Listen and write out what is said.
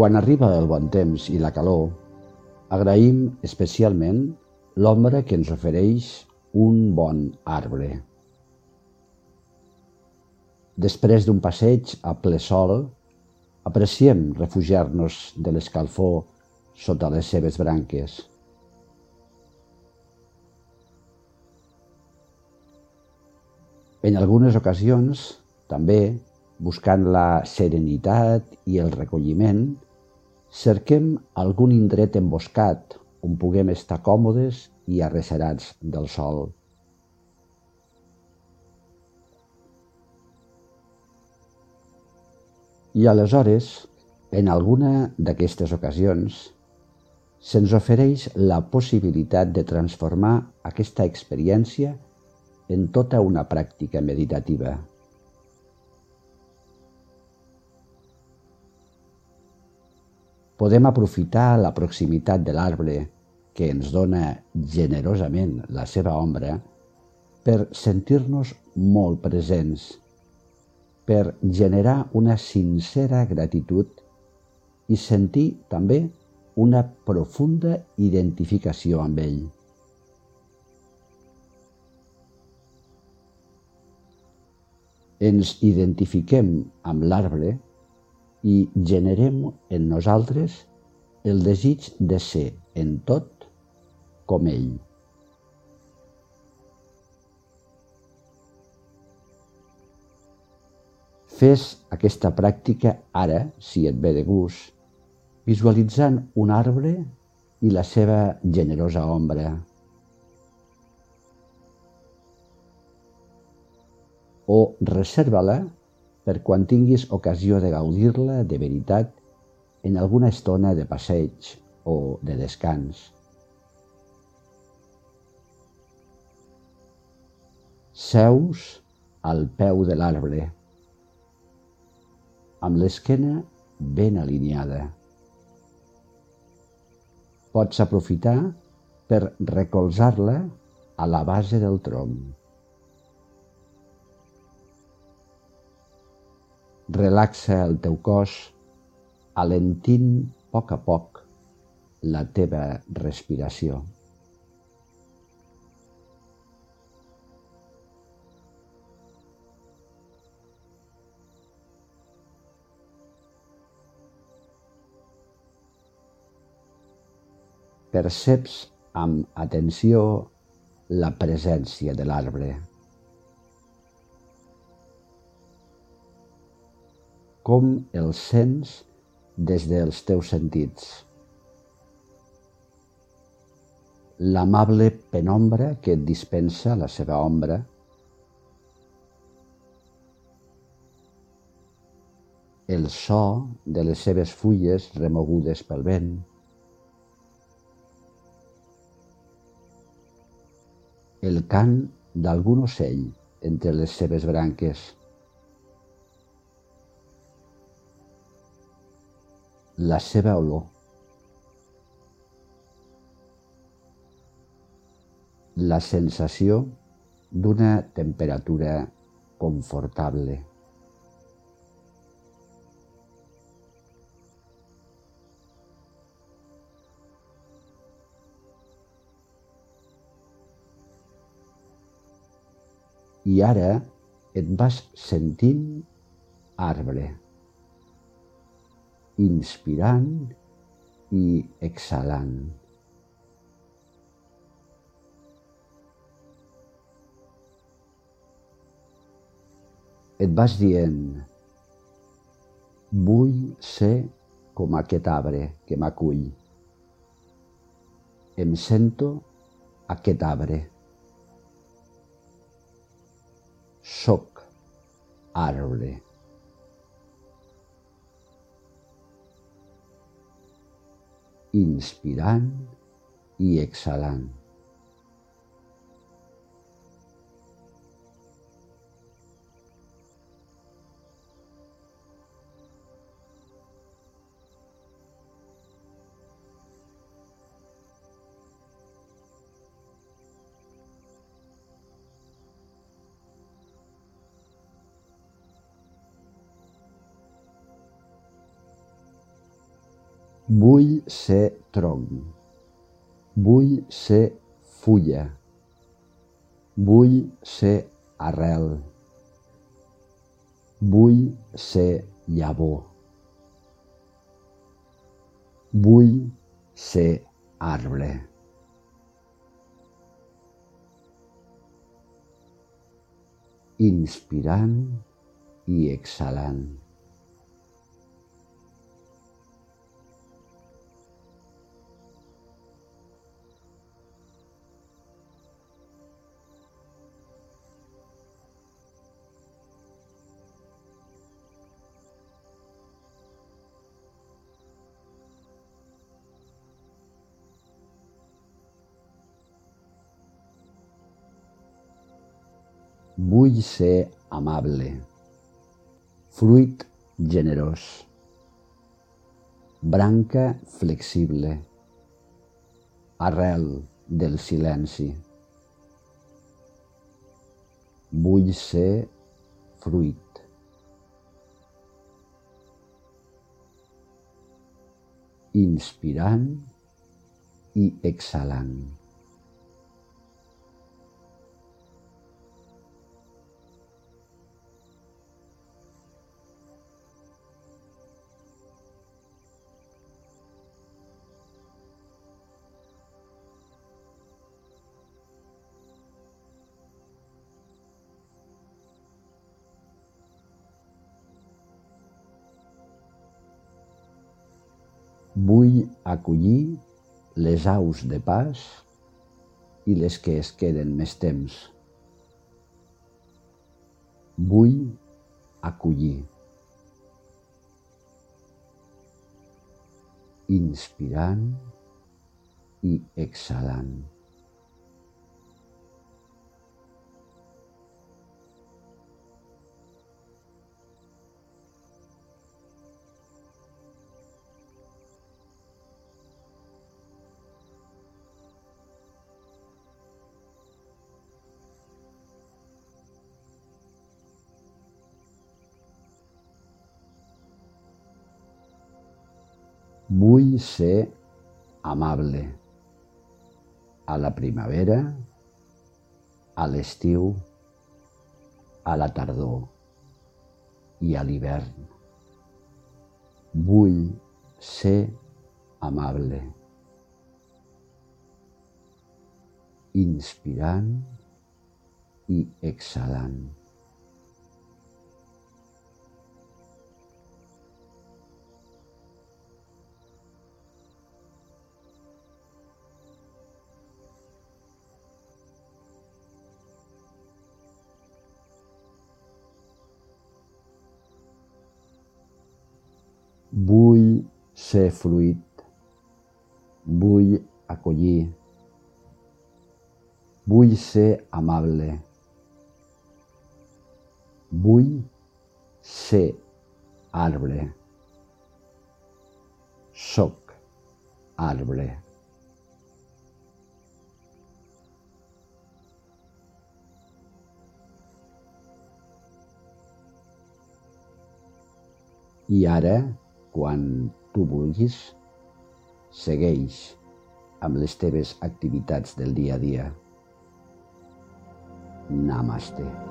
Quan arriba el bon temps i la calor, agraïm especialment l'ombra que ens ofereix un bon arbre. Després d'un passeig a ple sol, apreciem refugiar-nos de l'escalfor sota les seves branques. En algunes ocasions, també, buscant la serenitat i el recolliment, cerquem algun indret emboscat on puguem estar còmodes i arrecerats del sol. I aleshores, en alguna d'aquestes ocasions, se'ns ofereix la possibilitat de transformar aquesta experiència en tota una pràctica meditativa. Podem aprofitar la proximitat de l'arbre que ens dona generosament la seva ombra per sentir-nos molt presents, per generar una sincera gratitud i sentir també una profunda identificació amb ell. Ens identifiquem amb l'arbre i generem en nosaltres el desig de ser en tot com ell. Fes aquesta pràctica ara, si et ve de gust, visualitzant un arbre i la seva generosa ombra. O reserva-la per quan tinguis ocasió de gaudir-la de veritat en alguna estona de passeig o de descans. Seus al peu de l'arbre, amb l'esquena ben alineada. Pots aprofitar per recolzar-la a la base del tronc. Relaxa el teu cos alentint a poc a poc la teva respiració. Perceps amb atenció la presència de l'arbre. Com el sents des dels teus sentits. L'amable penombra que et dispensa la seva ombra, el so de les seves fulles remogudes pel vent, el cant d'algun ocell entre les seves branques, la seva olor. La sensació d'una temperatura confortable. I ara et vas sentint arbre inspirant i exhalant. Et vas dient, vull ser com aquest arbre que m'acull. Em sento aquest arbre. Soc arbre. Inspirant i exhalant. Vull ser tronc. Vull ser fulla. Vull ser arrel. Vull ser llavor. Vull ser arbre. Inspirant i exhalant. Vull ser amable, fruit generós, branca flexible, arrel del silenci. Vull ser fruit. Inspirant i exhalant. Vull acollir les aus de pas i les que es queden més temps. Vull acollir. Inspirant i exhalant. Vull ser amable a la primavera, a l'estiu, a la tardor i a l'hivern. Vull ser amable. Inspirant i exhalant. Vull ser fruit. Vull acollir. Vull ser amable. Vull ser arbre. Soc arbre. I ara quan tu vulguis, segueix amb les teves activitats del dia a dia. Namaste.